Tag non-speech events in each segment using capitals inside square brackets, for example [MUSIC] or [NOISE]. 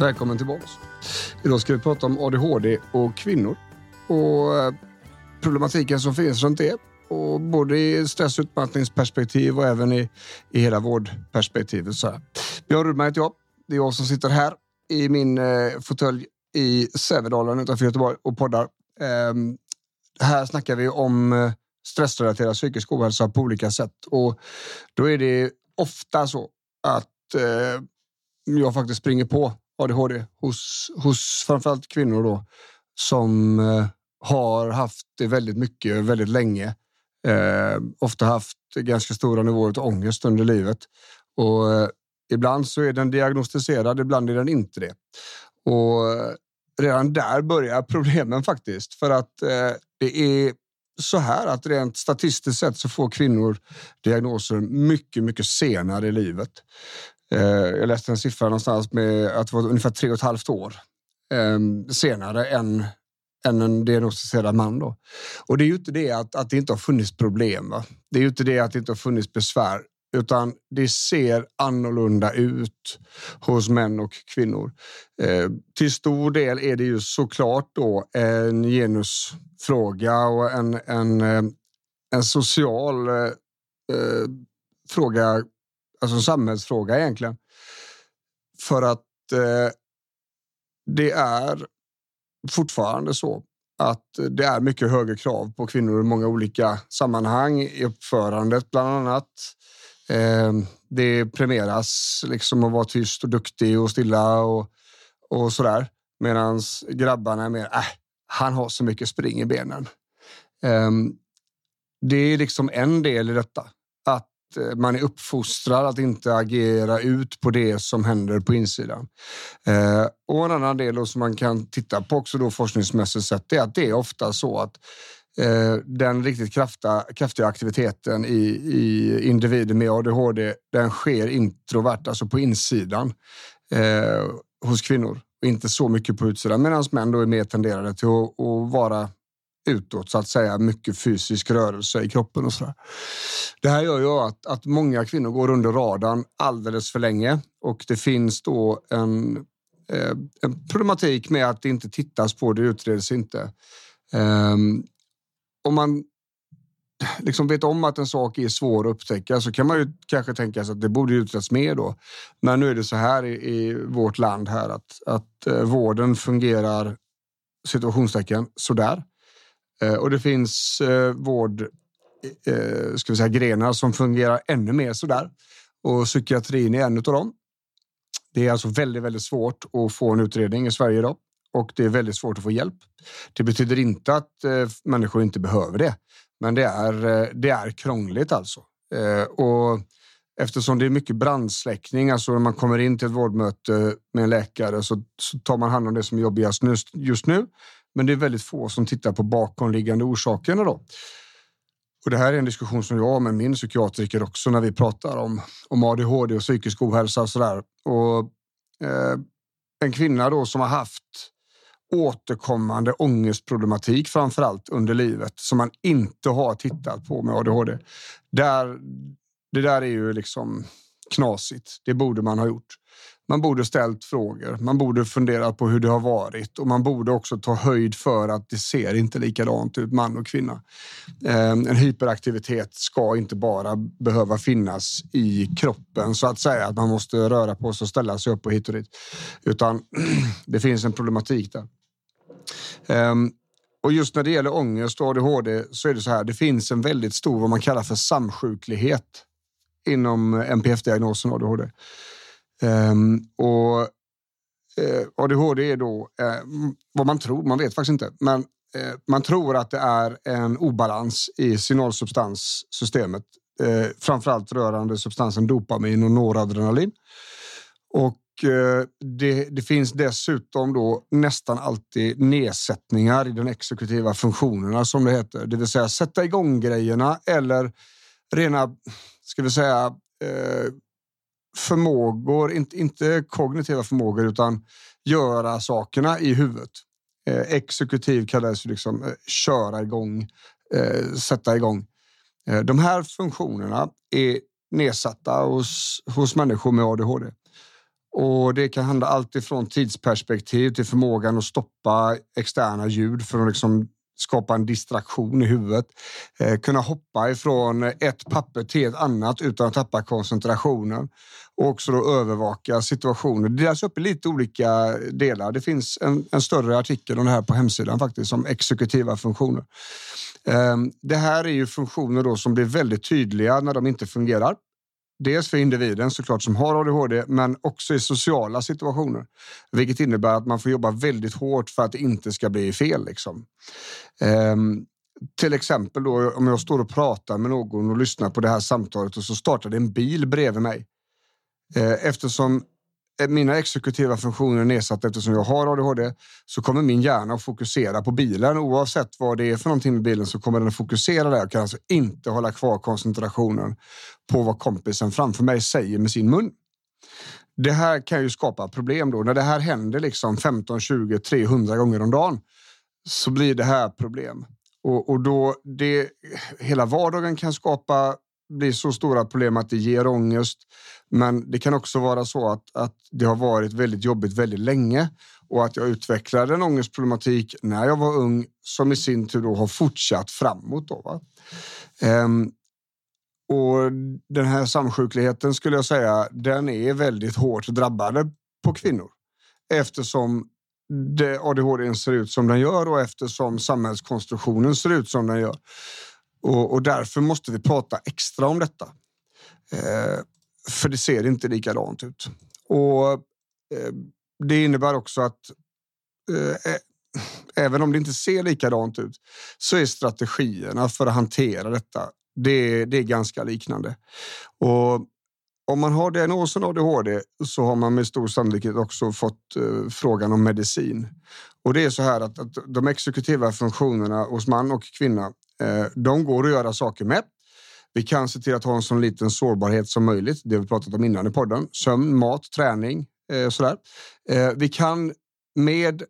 Välkommen tillbaka. Idag ska vi prata om ADHD och kvinnor och eh, problematiken som finns runt det. Och både i stress och utmattningsperspektiv och även i, i hela vårdperspektivet. Så Björn Rudman heter jag. Det är jag som sitter här i min eh, fåtölj i Sävedalen utanför Göteborg och poddar. Eh, här snackar vi om eh, stressrelaterad psykisk ohälsa på olika sätt och då är det ofta så att eh, jag faktiskt springer på ADHD hos, hos framförallt kvinnor då, som eh, har haft det väldigt mycket väldigt länge. Eh, ofta haft ganska stora nivåer av ångest under livet. Och eh, ibland så är den diagnostiserad, ibland är den inte det. Och eh, redan där börjar problemen faktiskt. För att eh, det är så här att rent statistiskt sett så får kvinnor diagnoser mycket, mycket senare i livet. Eh, jag läste en siffra någonstans med att det var ungefär tre och ett halvt år eh, senare än, än en diagnostiserad man. Då. Och det är ju inte det att, att det inte har funnits problem. Va? Det är ju inte det att det inte har funnits besvär utan det ser annorlunda ut hos män och kvinnor. Eh, till stor del är det ju såklart då en genusfråga och en, en, eh, en social eh, eh fråga alltså en samhällsfråga egentligen. För att eh, det är fortfarande så att det är mycket högre krav på kvinnor i många olika sammanhang i uppförandet bland annat. Eh, det premieras liksom att vara tyst och duktig och stilla och, och sådär. Medan grabbarna är mer, äh, han har så mycket spring i benen. Eh, det är liksom en del i detta. Eh, man är uppfostrad att inte agera ut på det som händer på insidan. Eh, och en annan del som man kan titta på också då forskningsmässigt sett är att det är ofta så att eh, den riktigt kraftiga, kraftiga aktiviteten i, i individer med ADHD, den sker introvert, alltså på insidan eh, hos kvinnor och inte så mycket på utsidan. Medan män då är mer tenderade till att, att vara utåt så att säga. Mycket fysisk rörelse i kroppen och så där. Det här gör ju att, att många kvinnor går under radarn alldeles för länge och det finns då en, eh, en problematik med att det inte tittas på, det utreds inte. Eh, om man liksom vet om att en sak är svår att upptäcka så kan man ju kanske tänka sig att det borde utredas mer då. Men nu är det så här i, i vårt land här att, att eh, vården fungerar situationstecken sådär. Eh, och det finns eh, vård, eh, ska vi säga, grenar som fungerar ännu mer sådär. Och psykiatrin är en av dem. Det är alltså väldigt, väldigt svårt att få en utredning i Sverige idag och det är väldigt svårt att få hjälp. Det betyder inte att människor inte behöver det, men det är, det är krångligt alltså. Och eftersom det är mycket brandsläckning, alltså när man kommer in till ett vårdmöte med en läkare så, så tar man hand om det som är jobbigast just nu men det är väldigt få som tittar på bakomliggande orsakerna. Då. Och det här är en diskussion som jag har med min psykiatriker också när vi pratar om, om ADHD och psykisk ohälsa och sådär. Och, eh, en kvinna då som har haft återkommande ångestproblematik framför allt under livet som man inte har tittat på med ADHD. Där, det där är ju liksom knasigt. Det borde man ha gjort. Man borde ställt frågor. Man borde funderat på hur det har varit och man borde också ta höjd för att det ser inte likadant ut man och kvinna. Ehm, en hyperaktivitet ska inte bara behöva finnas i kroppen så att säga att man måste röra på sig och ställa sig upp och hit och dit, utan [CLEARS THROAT] det finns en problematik där. Ehm, och just när det gäller ångest och ADHD så är det så här. Det finns en väldigt stor vad man kallar för samsjuklighet inom NPF-diagnosen ADHD. Um, ehm, och eh, ADHD är då eh, vad man tror, man vet faktiskt inte, men eh, man tror att det är en obalans i signalsubstanssystemet, eh, framförallt rörande substansen dopamin och noradrenalin. Och eh, det, det, finns dessutom då nästan alltid nedsättningar i de exekutiva funktionerna som det heter, det vill säga sätta igång grejerna eller rena, ska vi säga, eh, förmågor, inte, inte kognitiva förmågor utan göra sakerna i huvudet. Eh, exekutiv kallas liksom eh, köra igång, eh, sätta igång. Eh, de här funktionerna är nedsatta hos, hos människor med ADHD. Och Det kan handla allt ifrån tidsperspektiv till förmågan att stoppa externa ljud för att liksom skapa en distraktion i huvudet. Eh, kunna hoppa ifrån ett papper till ett annat utan att tappa koncentrationen. Och också då övervaka situationer. Det delas upp i lite olika delar. Det finns en, en större artikel om det här på hemsidan faktiskt, om exekutiva funktioner. Eh, det här är ju funktioner då som blir väldigt tydliga när de inte fungerar. Dels för individen såklart som har ADHD, men också i sociala situationer. Vilket innebär att man får jobba väldigt hårt för att det inte ska bli fel. Liksom. Um, till exempel då, om jag står och pratar med någon och lyssnar på det här samtalet och så startar det en bil bredvid mig. Ehm, eftersom Eh, mina exekutiva funktioner är nedsatta eftersom jag har ADHD så kommer min hjärna att fokusera på bilen. Oavsett vad det är för någonting med bilen så kommer den att fokusera där. Jag kan alltså inte hålla kvar koncentrationen på vad kompisen framför mig säger med sin mun. Det här kan ju skapa problem då. När det här händer liksom 15, 20, 300 gånger om dagen så blir det här problem. Och, och då det, hela vardagen kan skapa blir så stora problem att det ger ångest. Men det kan också vara så att, att det har varit väldigt jobbigt väldigt länge och att jag utvecklade en ångestproblematik när jag var ung som i sin tur då har fortsatt framåt. Då, ehm, och den här samsjukligheten skulle jag säga, den är väldigt hårt drabbade på kvinnor eftersom det ADHD ser ut som den gör och eftersom samhällskonstruktionen ser ut som den gör. Och, och därför måste vi prata extra om detta. Eh, för det ser inte likadant ut. Och eh, det innebär också att eh, eh, även om det inte ser likadant ut så är strategierna för att hantera detta det, det är ganska liknande. Och om man har diagnosen ADHD så har man med stor sannolikhet också fått eh, frågan om medicin. Och det är så här att, att de exekutiva funktionerna hos man och kvinna Eh, de går att göra saker med. Vi kan se till att ha en så liten sårbarhet som möjligt. Det har vi pratat om innan i podden. Sömn, mat, träning, och sådär. Eh, vi kan med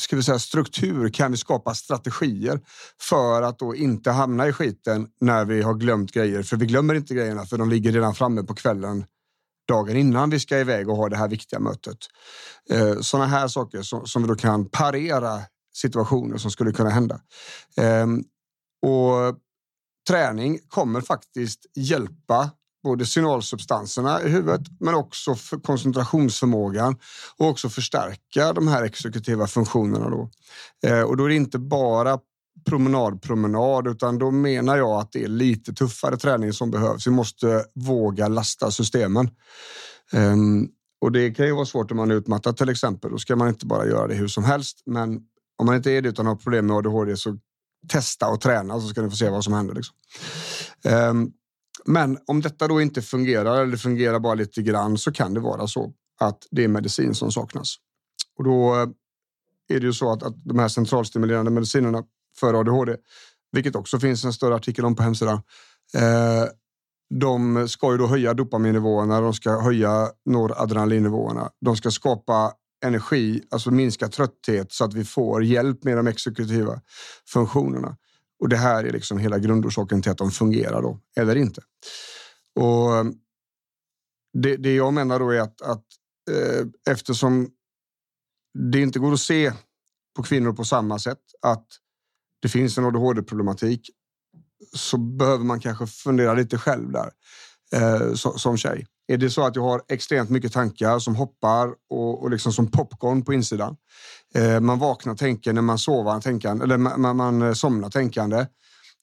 ska vi säga, struktur kan vi skapa strategier för att då inte hamna i skiten när vi har glömt grejer. För vi glömmer inte grejerna för de ligger redan framme på kvällen dagen innan vi ska iväg och ha det här viktiga mötet. Sådana här saker som vi då kan parera situationer som skulle kunna hända. Ehm, och träning kommer faktiskt hjälpa både signalsubstanserna i huvudet men också för koncentrationsförmågan och också förstärka de här exekutiva funktionerna. Då. Ehm, och då är det inte bara promenad, promenad, utan då menar jag att det är lite tuffare träning som behövs. Vi måste våga lasta systemen. Um, och det kan ju vara svårt om man är utmattad till exempel. Då ska man inte bara göra det hur som helst, men om man inte är det utan har problem med ADHD så testa och träna så ska ni få se vad som händer. Liksom. Um, men om detta då inte fungerar eller fungerar bara lite grann så kan det vara så att det är medicin som saknas. Och då eh, är det ju så att, att de här centralstimulerande medicinerna för ADHD, vilket också finns en större artikel om på hemsidan, eh, de ska ju då höja dopaminnivåerna, de ska höja noradrenalinnivåerna, de ska skapa energi, alltså minska trötthet så att vi får hjälp med de exekutiva funktionerna. Och det här är liksom hela grundorsaken till att de fungerar då, eller inte. Och ehm, det, det jag menar då är att, att eh, eftersom det inte går att se på kvinnor på samma sätt att det finns en ADHD-problematik så behöver man kanske fundera lite själv där eh, som, som tjej. Är det så att jag har extremt mycket tankar som hoppar och, och liksom som popcorn på insidan. Eh, man vaknar tänkande, man sover tänkande, eller man, man man somnar tänkande.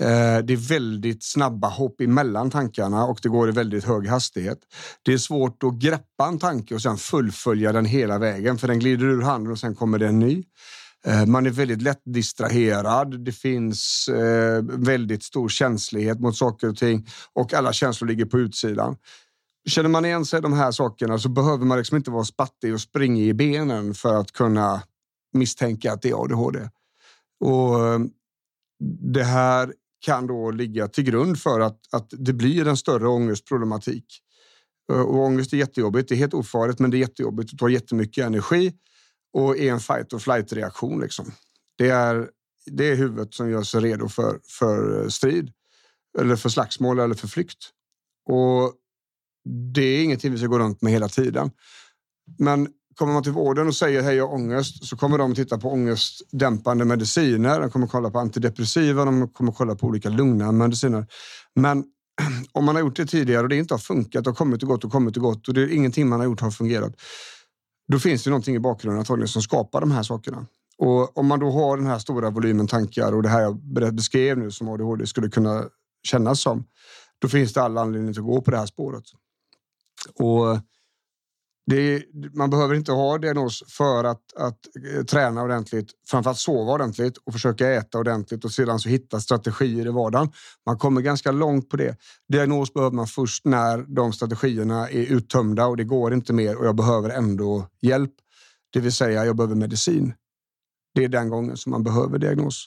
Eh, det är väldigt snabba hopp emellan tankarna och det går i väldigt hög hastighet. Det är svårt att greppa en tanke och sen fullfölja den hela vägen för den glider ur handen och sen kommer det en ny. Eh, man är väldigt lätt distraherad. Det finns eh, väldigt stor känslighet mot saker och ting och alla känslor ligger på utsidan. Känner man igen sig i de här sakerna så behöver man liksom inte vara spattig och springa i benen för att kunna misstänka att det är ADHD. Och eh, det här kan då ligga till grund för att, att det blir en större ångestproblematik. Eh, och ångest är jättejobbigt. Det är helt ofarligt, men det är jättejobbigt. Det tar jättemycket energi och är en fight or flight reaktion. Liksom. Det, är, det är huvudet som gör sig redo för, för strid eller för slagsmål eller för flykt. Och det är ingenting vi ska gå runt med hela tiden. Men kommer man till vården och säger hej jag har ångest så kommer de titta på ångestdämpande mediciner. De kommer kolla på antidepressiva, de kommer kolla på olika lugnande mediciner. Men [CLEARS THROAT] om man har gjort det tidigare och det inte har funkat och kommit och gått och kommit och gått och det är ingenting man har gjort har fungerat. Då finns det någonting i bakgrunden antagligen som skapar de här sakerna. Och om man då har den här stora volymen tankar och det här jag beskrev nu som ADHD skulle kunna kännas som, då finns det all anledning att gå på det här spåret. Och är, man behöver inte ha diagnos för att, att eh, träna ordentligt, framförallt sova ordentligt och försöka äta ordentligt och sedan så hitta strategier i vardagen. Man kommer ganska långt på det. Diagnos behöver man först när de strategierna är uttömda och det går inte mer och jag behöver ändå hjälp. Det vill säga, jag behöver medicin. Det är den gången som man behöver diagnos.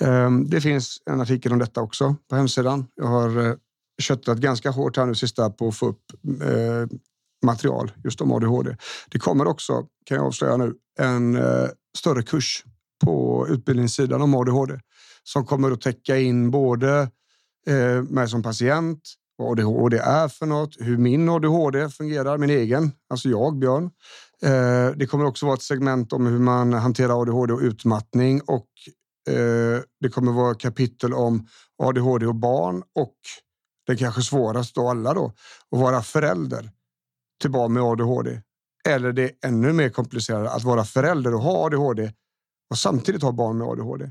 Ehm, det finns en artikel om detta också på hemsidan. Jag har eh, köttat ganska hårt här nu sista på att få upp eh, material just om ADHD. Det kommer också, kan jag avslöja nu, en eh, större kurs på utbildningssidan om ADHD som kommer att täcka in både eh, mig som patient, vad ADHD är för något, hur min ADHD fungerar, min egen, alltså jag, Björn. Eh, det kommer också vara ett segment om hur man hanterar ADHD och utmattning och eh, det kommer vara kapitel om ADHD och barn och det kanske svåraste av alla då, att vara förälder till barn med ADHD. Eller det är ännu mer komplicerat att vara förälder och ha ADHD och samtidigt ha barn med ADHD.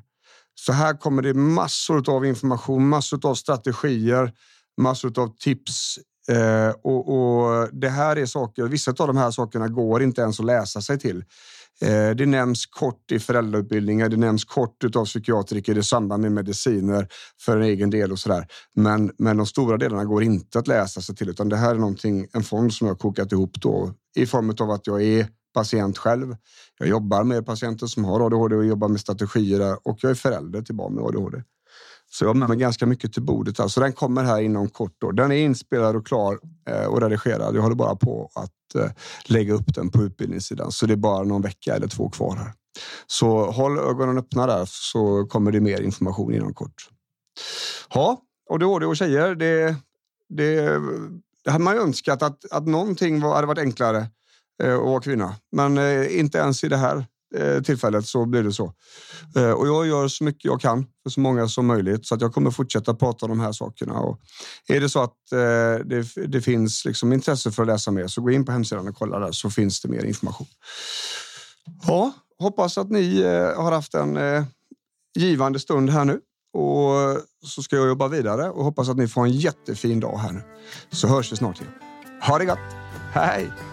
Så här kommer det massor av information, massor av strategier, massor av tips. Eh, och, och, det här är saker, vissa av de här sakerna går inte ens att läsa sig till. Eh, det nämns kort i föräldrautbildningar, det nämns kort av psykiatriker i samband med mediciner för en egen del och sådär. Men, men de stora delarna går inte att läsa sig till utan det här är någonting, en fond som jag kokat ihop då i form av att jag är patient själv. Jag jobbar med patienter som har ADHD och jobbar med strategier och jag är förälder till barn med ADHD. Så jag har med mig ganska mycket till bordet. Här. Så den kommer här inom kort. Då. Den är inspelad och klar eh, och redigerad. Jag håller bara på att eh, lägga upp den på utbildningssidan. Så det är bara någon vecka eller två kvar här. Så håll ögonen öppna där så kommer det mer information inom kort. Ja, och det och tjejer. Det, det, det hade man ju önskat att, att någonting var, hade varit enklare eh, att vara kvinna. Men eh, inte ens i det här Eh, tillfället så blir det så. Eh, och jag gör så mycket jag kan för så många som möjligt så att jag kommer fortsätta prata om de här sakerna. Och är det så att eh, det, det finns liksom intresse för att läsa mer så gå in på hemsidan och kolla där så finns det mer information. Ja, hoppas att ni har haft en givande stund här nu och så ska jag jobba vidare och hoppas att ni får en jättefin dag här nu. Så hörs vi snart igen. Ha det gott! Hej!